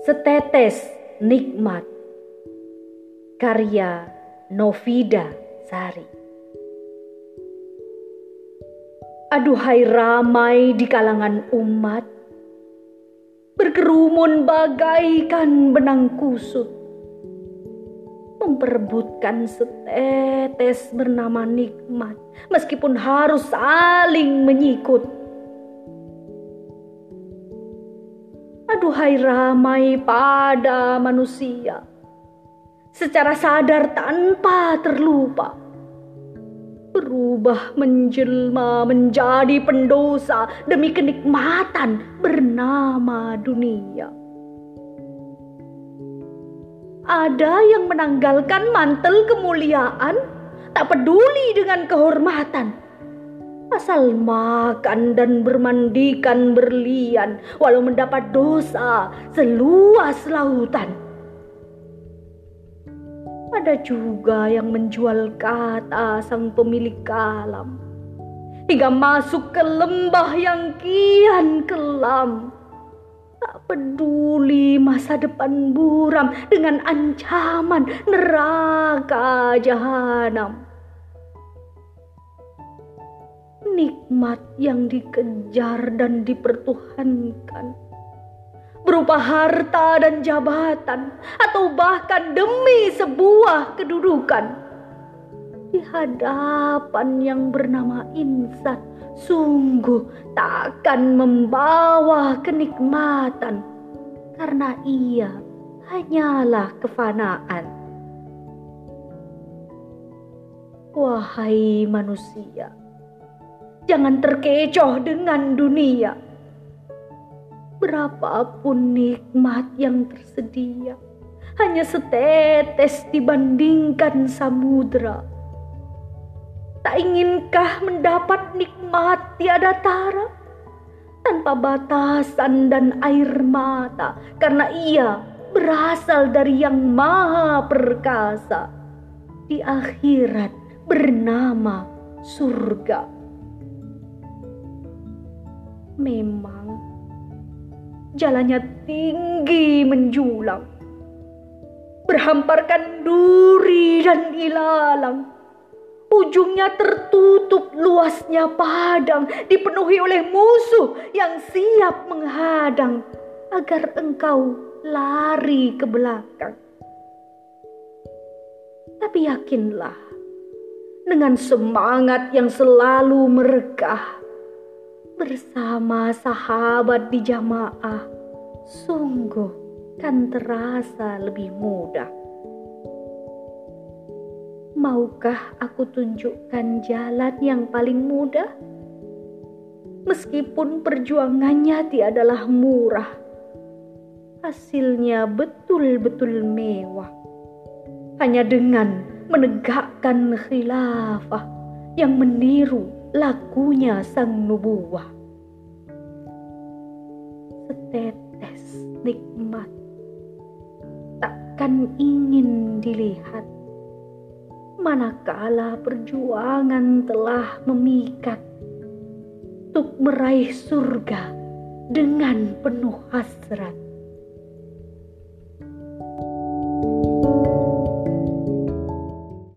Setetes Nikmat Karya Novida Sari. Aduhai ramai di kalangan umat Berkerumun bagaikan benang kusut Memperebutkan setetes bernama nikmat Meskipun harus saling menyikut aduhai ramai pada manusia secara sadar tanpa terlupa berubah menjelma menjadi pendosa demi kenikmatan bernama dunia. Ada yang menanggalkan mantel kemuliaan, tak peduli dengan kehormatan, asal makan dan bermandikan berlian walau mendapat dosa seluas lautan. Ada juga yang menjual kata sang pemilik kalam hingga masuk ke lembah yang kian kelam. Tak peduli masa depan buram dengan ancaman neraka jahanam nikmat yang dikejar dan dipertuhankan. Berupa harta dan jabatan atau bahkan demi sebuah kedudukan. Di hadapan yang bernama insan sungguh takkan membawa kenikmatan. Karena ia hanyalah kefanaan. Wahai manusia Jangan terkecoh dengan dunia. Berapapun nikmat yang tersedia, hanya setetes dibandingkan samudra. Tak inginkah mendapat nikmat tiada tara? Tanpa batasan dan air mata, karena ia berasal dari yang maha perkasa. Di akhirat bernama surga memang jalannya tinggi menjulang. Berhamparkan duri dan ilalang. Ujungnya tertutup luasnya padang dipenuhi oleh musuh yang siap menghadang agar engkau lari ke belakang. Tapi yakinlah dengan semangat yang selalu meregah bersama sahabat di jamaah sungguh kan terasa lebih mudah. Maukah aku tunjukkan jalan yang paling mudah? Meskipun perjuangannya tiadalah murah, hasilnya betul-betul mewah. Hanya dengan menegakkan khilafah yang meniru lakunya sang nubuah. Setetes nikmat takkan ingin dilihat manakala perjuangan telah memikat untuk meraih surga dengan penuh hasrat.